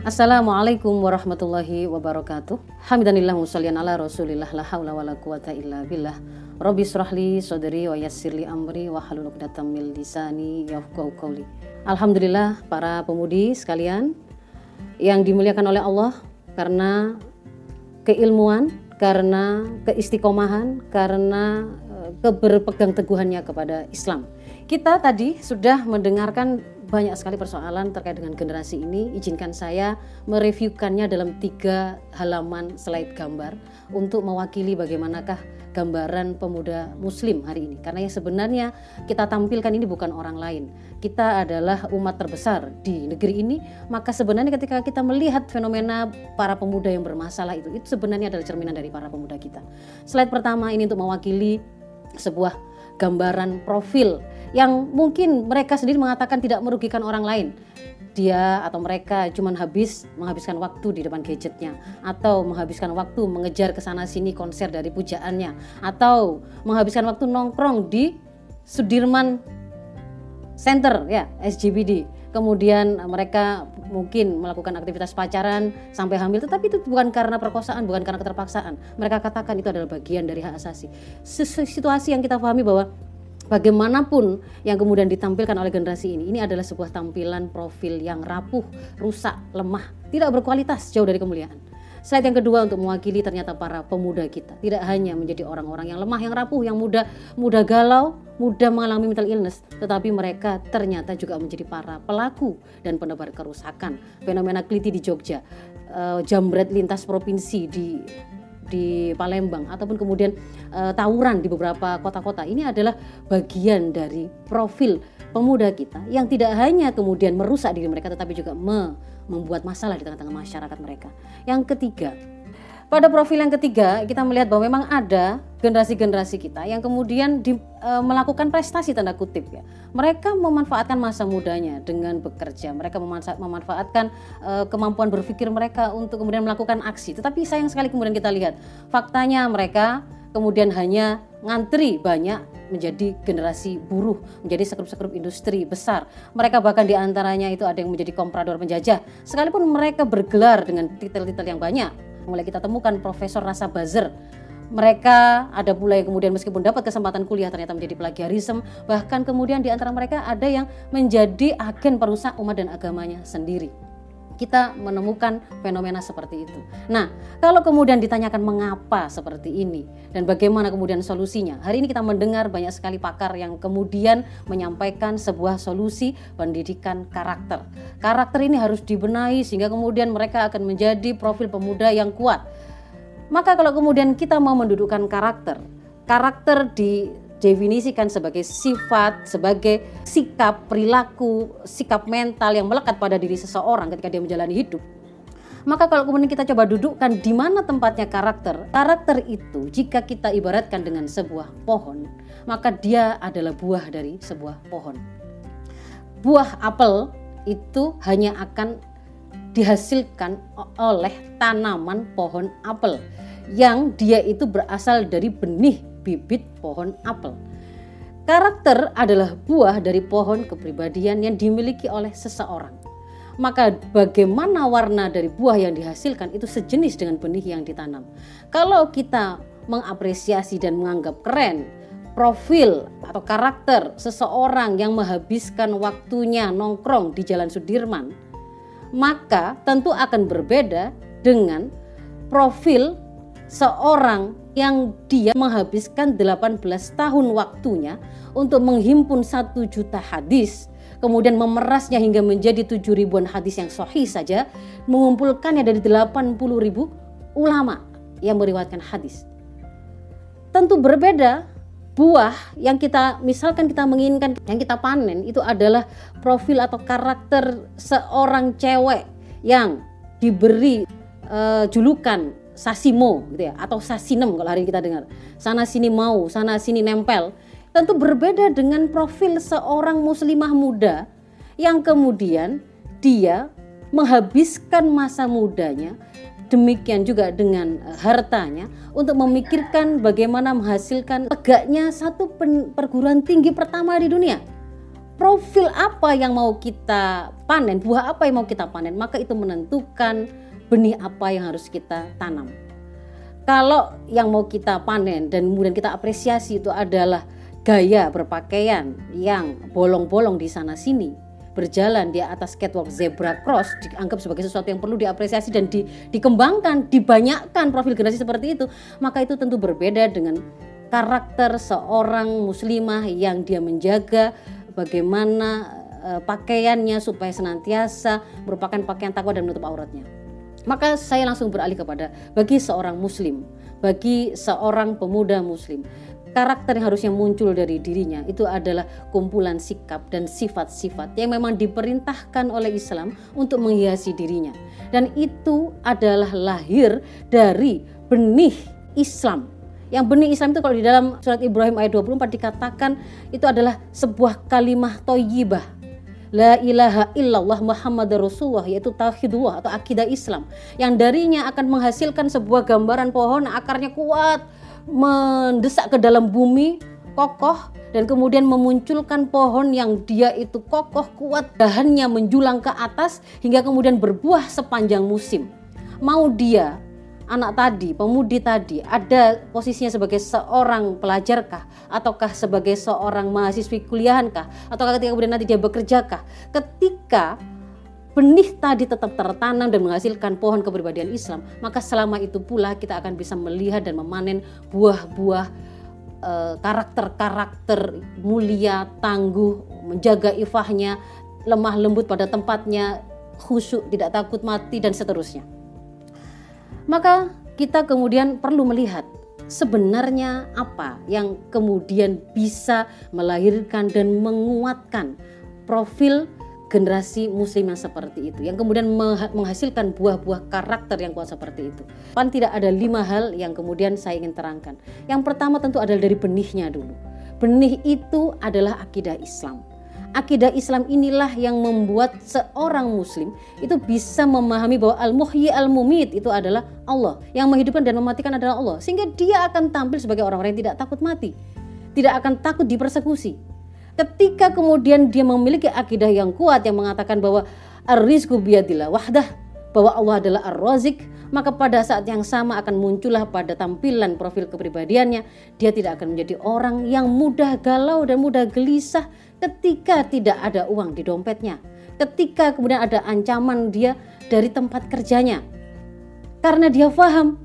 Assalamualaikum warahmatullahi wabarakatuh. Hamidanillah musallian ala Rasulillah la haula wala quwata illa billah. Rabbi srahli sadri wa yassirli amri wa halul 'uqdatam min lisani yafqahu qawli. Alhamdulillah para pemudi sekalian yang dimuliakan oleh Allah karena keilmuan, karena keistiqomahan, karena eh, keberpegang teguhannya kepada Islam. Kita tadi sudah mendengarkan banyak sekali persoalan terkait dengan generasi ini. Izinkan saya mereviewkannya dalam tiga halaman slide gambar untuk mewakili bagaimanakah gambaran pemuda muslim hari ini. Karena yang sebenarnya kita tampilkan ini bukan orang lain. Kita adalah umat terbesar di negeri ini, maka sebenarnya ketika kita melihat fenomena para pemuda yang bermasalah itu, itu sebenarnya adalah cerminan dari para pemuda kita. Slide pertama ini untuk mewakili sebuah gambaran profil yang mungkin mereka sendiri mengatakan tidak merugikan orang lain. Dia atau mereka cuma habis menghabiskan waktu di depan gadgetnya atau menghabiskan waktu mengejar ke sana sini konser dari pujaannya atau menghabiskan waktu nongkrong di Sudirman Center ya SGBD. Kemudian mereka mungkin melakukan aktivitas pacaran sampai hamil tetapi itu bukan karena perkosaan, bukan karena keterpaksaan. Mereka katakan itu adalah bagian dari hak asasi. Situasi yang kita pahami bahwa bagaimanapun yang kemudian ditampilkan oleh generasi ini, ini adalah sebuah tampilan profil yang rapuh, rusak, lemah, tidak berkualitas, jauh dari kemuliaan. Slide yang kedua untuk mewakili ternyata para pemuda kita tidak hanya menjadi orang-orang yang lemah, yang rapuh, yang mudah mudah galau, mudah mengalami mental illness, tetapi mereka ternyata juga menjadi para pelaku dan penebar kerusakan. Fenomena kliti di Jogja, uh, jambret lintas provinsi di di Palembang ataupun kemudian uh, tawuran di beberapa kota-kota ini adalah bagian dari profil pemuda kita yang tidak hanya kemudian merusak diri mereka tetapi juga me membuat masalah di tengah-tengah masyarakat mereka. Yang ketiga, pada profil yang ketiga, kita melihat bahwa memang ada generasi-generasi kita yang kemudian di, e, melakukan prestasi tanda kutip ya. Mereka memanfaatkan masa mudanya dengan bekerja. Mereka memanfaatkan e, kemampuan berpikir mereka untuk kemudian melakukan aksi. Tetapi sayang sekali kemudian kita lihat faktanya mereka kemudian hanya ngantri banyak menjadi generasi buruh, menjadi sekrup-sekrup industri besar. Mereka bahkan di antaranya itu ada yang menjadi komprador penjajah. Sekalipun mereka bergelar dengan titel-titel yang banyak, mulai kita temukan Profesor Rasa Buzzer. Mereka ada pula yang kemudian meskipun dapat kesempatan kuliah ternyata menjadi plagiarisme bahkan kemudian di antara mereka ada yang menjadi agen perusak umat dan agamanya sendiri kita menemukan fenomena seperti itu. Nah, kalau kemudian ditanyakan mengapa seperti ini dan bagaimana kemudian solusinya, hari ini kita mendengar banyak sekali pakar yang kemudian menyampaikan sebuah solusi pendidikan karakter. Karakter ini harus dibenahi sehingga kemudian mereka akan menjadi profil pemuda yang kuat. Maka kalau kemudian kita mau mendudukkan karakter, karakter di definisikan sebagai sifat, sebagai sikap, perilaku, sikap mental yang melekat pada diri seseorang ketika dia menjalani hidup. Maka kalau kemudian kita coba dudukkan di mana tempatnya karakter, karakter itu jika kita ibaratkan dengan sebuah pohon, maka dia adalah buah dari sebuah pohon. Buah apel itu hanya akan dihasilkan oleh tanaman pohon apel yang dia itu berasal dari benih bibit pohon apel. Karakter adalah buah dari pohon kepribadian yang dimiliki oleh seseorang. Maka bagaimana warna dari buah yang dihasilkan itu sejenis dengan benih yang ditanam. Kalau kita mengapresiasi dan menganggap keren profil atau karakter seseorang yang menghabiskan waktunya nongkrong di Jalan Sudirman, maka tentu akan berbeda dengan profil seorang yang dia menghabiskan 18 tahun waktunya untuk menghimpun satu juta hadis kemudian memerasnya hingga menjadi tujuh ribuan hadis yang sahih saja mengumpulkannya dari 80 ribu ulama yang meriwayatkan hadis. Tentu berbeda buah yang kita misalkan kita menginginkan yang kita panen itu adalah profil atau karakter seorang cewek yang diberi uh, julukan sasimo gitu ya atau sasinem kalau hari ini kita dengar. Sana sini mau sana sini nempel. Tentu berbeda dengan profil seorang muslimah muda yang kemudian dia menghabiskan masa mudanya demikian juga dengan eh, hartanya untuk memikirkan bagaimana menghasilkan tegaknya satu perguruan tinggi pertama di dunia. Profil apa yang mau kita panen, buah apa yang mau kita panen, maka itu menentukan benih apa yang harus kita tanam. Kalau yang mau kita panen dan kemudian kita apresiasi itu adalah gaya berpakaian yang bolong-bolong di sana sini, berjalan di atas catwalk zebra cross dianggap sebagai sesuatu yang perlu diapresiasi dan di, dikembangkan, dibanyakkan profil generasi seperti itu, maka itu tentu berbeda dengan karakter seorang muslimah yang dia menjaga bagaimana uh, pakaiannya supaya senantiasa merupakan pakaian takwa dan menutup auratnya. Maka saya langsung beralih kepada bagi seorang muslim, bagi seorang pemuda muslim, karakter yang harusnya muncul dari dirinya itu adalah kumpulan sikap dan sifat-sifat yang memang diperintahkan oleh Islam untuk menghiasi dirinya. Dan itu adalah lahir dari benih Islam. Yang benih Islam itu kalau di dalam surat Ibrahim ayat 24 dikatakan itu adalah sebuah kalimah toyibah La ilaha illallah Muhammad Rasulullah yaitu tauhidullah atau akidah Islam yang darinya akan menghasilkan sebuah gambaran pohon akarnya kuat mendesak ke dalam bumi kokoh dan kemudian memunculkan pohon yang dia itu kokoh kuat dahannya menjulang ke atas hingga kemudian berbuah sepanjang musim. Mau dia anak tadi, pemudi tadi ada posisinya sebagai seorang pelajarkah ataukah sebagai seorang mahasiswi kuliahankah ataukah ketika kemudian nanti dia bekerjakah ketika benih tadi tetap tertanam dan menghasilkan pohon kepribadian Islam maka selama itu pula kita akan bisa melihat dan memanen buah-buah eh, karakter-karakter mulia, tangguh, menjaga ifahnya, lemah lembut pada tempatnya, khusyuk, tidak takut mati dan seterusnya. Maka kita kemudian perlu melihat sebenarnya apa yang kemudian bisa melahirkan dan menguatkan profil generasi muslim yang seperti itu yang kemudian menghasilkan buah-buah karakter yang kuat seperti itu. Pan tidak ada lima hal yang kemudian saya ingin terangkan. Yang pertama tentu adalah dari benihnya dulu. Benih itu adalah akidah Islam akidah Islam inilah yang membuat seorang muslim itu bisa memahami bahwa al-muhyi al-mumit itu adalah Allah. Yang menghidupkan dan mematikan adalah Allah. Sehingga dia akan tampil sebagai orang-orang yang tidak takut mati. Tidak akan takut dipersekusi. Ketika kemudian dia memiliki akidah yang kuat yang mengatakan bahwa ar-rizku biyadillah wahdah bahwa Allah adalah ar-razik maka pada saat yang sama akan muncullah pada tampilan profil kepribadiannya dia tidak akan menjadi orang yang mudah galau dan mudah gelisah ketika tidak ada uang di dompetnya ketika kemudian ada ancaman dia dari tempat kerjanya karena dia faham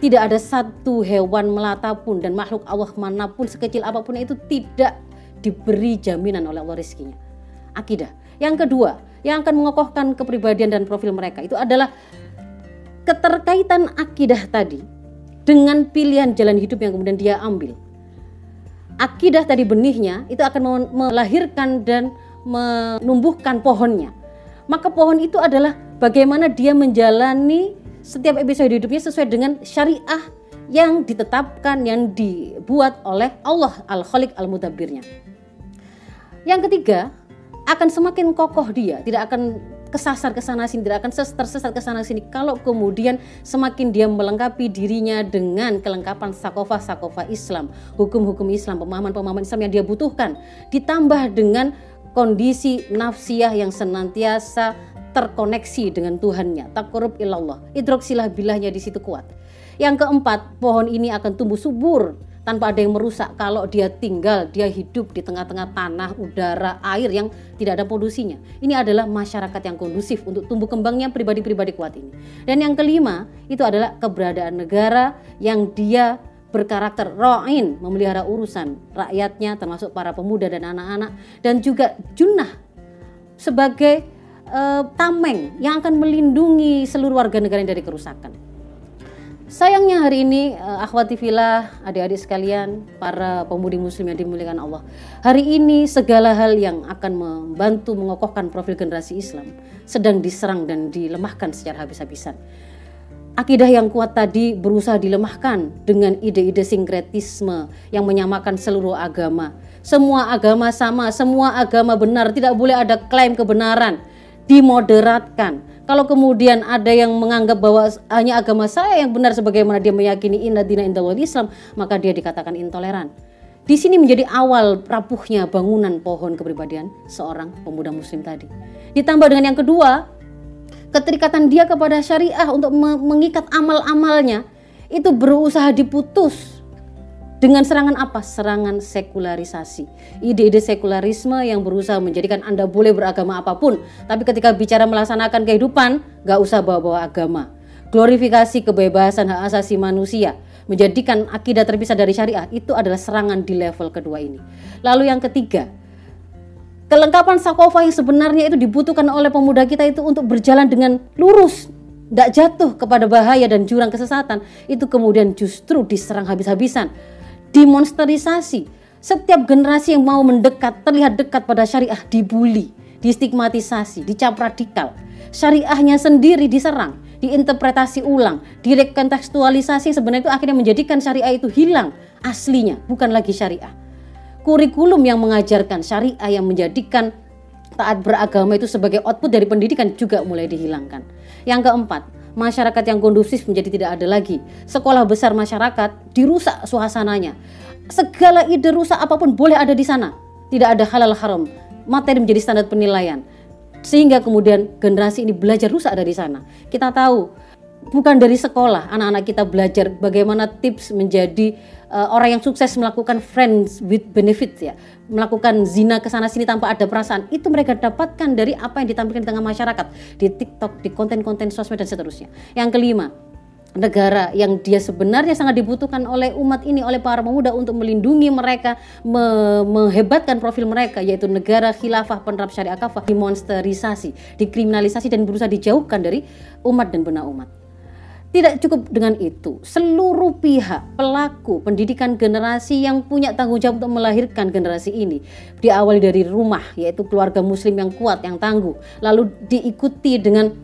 tidak ada satu hewan melata pun dan makhluk Allah mana pun sekecil apa pun itu tidak diberi jaminan oleh Allah rezekinya. Akidah. Yang kedua, yang akan mengokohkan kepribadian dan profil mereka itu adalah keterkaitan akidah tadi dengan pilihan jalan hidup yang kemudian dia ambil. Akidah tadi benihnya itu akan melahirkan dan menumbuhkan pohonnya. Maka pohon itu adalah bagaimana dia menjalani setiap episode hidupnya sesuai dengan syariah yang ditetapkan, yang dibuat oleh Allah Al-Khaliq Al-Mudabbirnya. Yang ketiga, akan semakin kokoh dia, tidak akan kesasar ke sana sini, tidak akan tersesat ke sana sini. Kalau kemudian semakin dia melengkapi dirinya dengan kelengkapan sakofa-sakofa Islam, hukum-hukum Islam, pemahaman-pemahaman Islam yang dia butuhkan, ditambah dengan kondisi nafsiyah yang senantiasa terkoneksi dengan Tuhannya, takurub ilallah, idroksilah bilahnya di situ kuat. Yang keempat, pohon ini akan tumbuh subur tanpa ada yang merusak kalau dia tinggal, dia hidup di tengah-tengah tanah, udara, air yang tidak ada polusinya. Ini adalah masyarakat yang kondusif untuk tumbuh kembangnya pribadi-pribadi kuat ini. Dan yang kelima, itu adalah keberadaan negara yang dia berkarakter ro'in, memelihara urusan rakyatnya termasuk para pemuda dan anak-anak dan juga junah sebagai uh, tameng yang akan melindungi seluruh warga negara dari kerusakan. Sayangnya hari ini uh, akhwati filah, adik-adik sekalian, para pemudi muslim yang dimuliakan Allah. Hari ini segala hal yang akan membantu mengokohkan profil generasi Islam sedang diserang dan dilemahkan secara habis-habisan. Akidah yang kuat tadi berusaha dilemahkan dengan ide-ide sinkretisme yang menyamakan seluruh agama. Semua agama sama, semua agama benar, tidak boleh ada klaim kebenaran. Dimoderatkan, kalau kemudian ada yang menganggap bahwa hanya agama saya yang benar sebagaimana dia meyakini inna dina indawal Islam, maka dia dikatakan intoleran. Di sini menjadi awal rapuhnya bangunan pohon kepribadian seorang pemuda muslim tadi. Ditambah dengan yang kedua, keterikatan dia kepada syariah untuk mengikat amal-amalnya itu berusaha diputus dengan serangan apa? Serangan sekularisasi. Ide-ide sekularisme yang berusaha menjadikan Anda boleh beragama apa pun, tapi ketika bicara melaksanakan kehidupan, gak usah bawa-bawa agama. Glorifikasi kebebasan hak asasi manusia, menjadikan akidah terpisah dari syariah, itu adalah serangan di level kedua ini. Lalu yang ketiga, kelengkapan sakofa yang sebenarnya itu dibutuhkan oleh pemuda kita itu untuk berjalan dengan lurus, tidak jatuh kepada bahaya dan jurang kesesatan, itu kemudian justru diserang habis-habisan demonstrisasi. Setiap generasi yang mau mendekat, terlihat dekat pada syariah dibully, distigmatisasi, dicap radikal. Syariahnya sendiri diserang, diinterpretasi ulang, direkontekstualisasi sebenarnya itu akhirnya menjadikan syariah itu hilang aslinya, bukan lagi syariah. Kurikulum yang mengajarkan syariah yang menjadikan taat beragama itu sebagai output dari pendidikan juga mulai dihilangkan. Yang keempat, masyarakat yang kondusif menjadi tidak ada lagi. Sekolah besar masyarakat dirusak suasananya. Segala ide rusak apa pun boleh ada di sana. Tidak ada halal haram. Materi menjadi standar penilaian. Sehingga kemudian generasi ini belajar rusak dari sana. Kita tahu bukan dari sekolah. Anak-anak kita belajar bagaimana tips menjadi uh, orang yang sukses melakukan friends with benefits ya. Melakukan zina ke sana sini tanpa ada perasaan. Itu mereka dapatkan dari apa yang ditampilkan di tengah masyarakat. Di TikTok di konten-konten sosmed dan seterusnya. Yang kelima negara yang dia sebenarnya sangat dibutuhkan oleh umat ini oleh para pemuda untuk melindungi mereka me menghebatkan profil mereka yaitu negara khilafah penerap syariah kafah dimonsterisasi dikriminalisasi dan berusaha dijauhkan dari umat dan benar umat tidak cukup dengan itu, seluruh pihak pelaku pendidikan generasi yang punya tanggung jawab untuk melahirkan generasi ini diawali dari rumah, yaitu keluarga Muslim yang kuat, yang tangguh, lalu diikuti dengan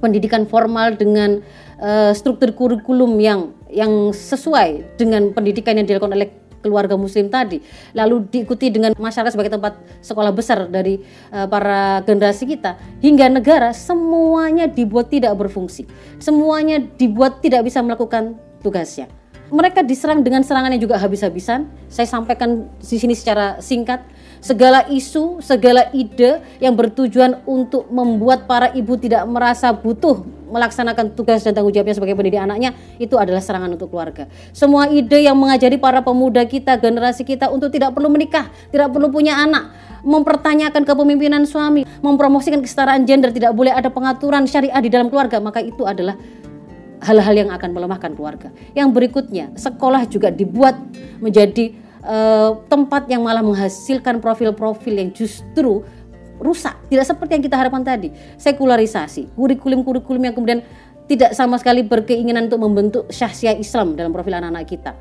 pendidikan formal dengan uh, struktur kurikulum yang yang sesuai dengan pendidikan yang dilakukan oleh keluarga muslim tadi lalu diikuti dengan masyarakat sebagai tempat sekolah besar dari uh, para generasi kita hingga negara semuanya dibuat tidak berfungsi. Semuanya dibuat tidak bisa melakukan tugasnya. Mereka diserang dengan serangan yang juga habis-habisan. Saya sampaikan di sini secara singkat segala isu, segala ide yang bertujuan untuk membuat para ibu tidak merasa butuh melaksanakan tugas dan tanggung jawabnya sebagai pendidik anaknya itu adalah serangan untuk keluarga. Semua ide yang mengajari para pemuda kita, generasi kita untuk tidak perlu menikah, tidak perlu punya anak, mempertanyakan kepemimpinan suami, mempromosikan kesetaraan gender, tidak boleh ada pengaturan syariah di dalam keluarga, maka itu adalah hal-hal yang akan melemahkan keluarga. Yang berikutnya, sekolah juga dibuat menjadi uh, tempat yang malah menghasilkan profil-profil yang justru rusak, tidak seperti yang kita harapkan tadi. Sekularisasi, kurikulum-kurikulum yang kemudian tidak sama sekali berkeinginan untuk membentuk syahsiah Islam dalam profil anak-anak kita.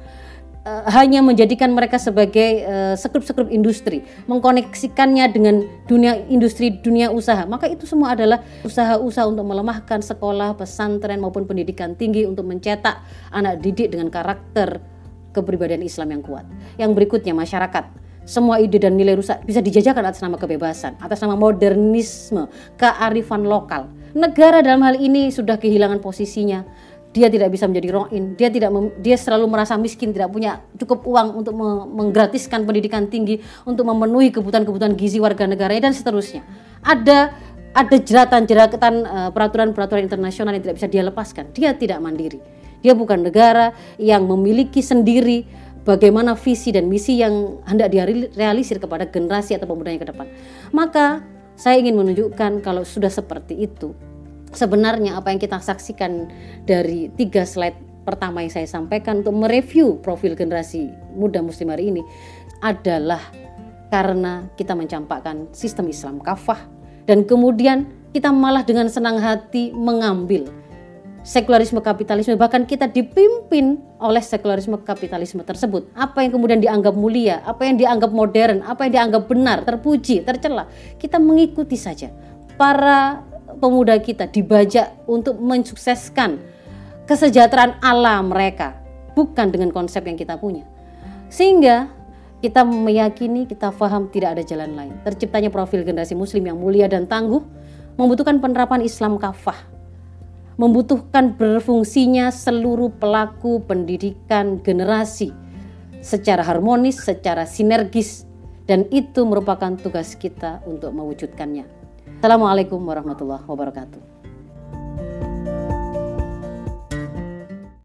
Uh, hanya menjadikan mereka sebagai uh, sekrup-sekrup industri, mengkoneksikannya dengan dunia industri, dunia usaha. Maka itu semua adalah usaha-usaha untuk melemahkan sekolah, pesantren maupun pendidikan tinggi untuk mencetak anak didik dengan karakter kepribadian Islam yang kuat. Yang berikutnya masyarakat semua ide dan nilai rusak bisa dijajakan atas nama kebebasan, atas nama modernisme, kearifan lokal. Negara dalam hal ini sudah kehilangan posisinya. Dia tidak bisa menjadi roin, dia tidak dia selalu merasa miskin, tidak punya cukup uang untuk menggratiskan pendidikan tinggi, untuk memenuhi kebutuhan-kebutuhan gizi warga negaranya dan seterusnya. Ada ada jeratan-jeratan uh, peraturan-peraturan internasional yang tidak bisa dia lepaskan. Dia tidak mandiri. Dia bukan negara yang memiliki sendiri bagaimana visi dan misi yang hendak direalisir kepada generasi atau pemudanya ke depan. Maka saya ingin menunjukkan kalau sudah seperti itu, sebenarnya apa yang kita saksikan dari tiga slide pertama yang saya sampaikan untuk mereview profil generasi muda muslim hari ini adalah karena kita mencampakkan sistem Islam kafah dan kemudian kita malah dengan senang hati mengambil sekularisme kapitalisme bahkan kita dipimpin oleh sekularisme kapitalisme tersebut. Apa yang kemudian dianggap mulia apa yang dianggap modern apa yang dianggap benar terpuji tercela kita mengikuti saja. Para pemuda kita dibajak untuk mensukseskan kesejahteraan Allah mereka bukan dengan konsep yang kita punya. Sehingga kita meyakini kita paham tidak ada jalan lain. Terciptanya profil generasi muslim yang mulia dan tangguh membutuhkan penerapan Islam kafah membutuhkan berfungsinya seluruh pelaku pendidikan generasi secara harmonis, secara sinergis dan itu merupakan tugas kita untuk mewujudkannya. Assalamualaikum warahmatullahi wabarakatuh.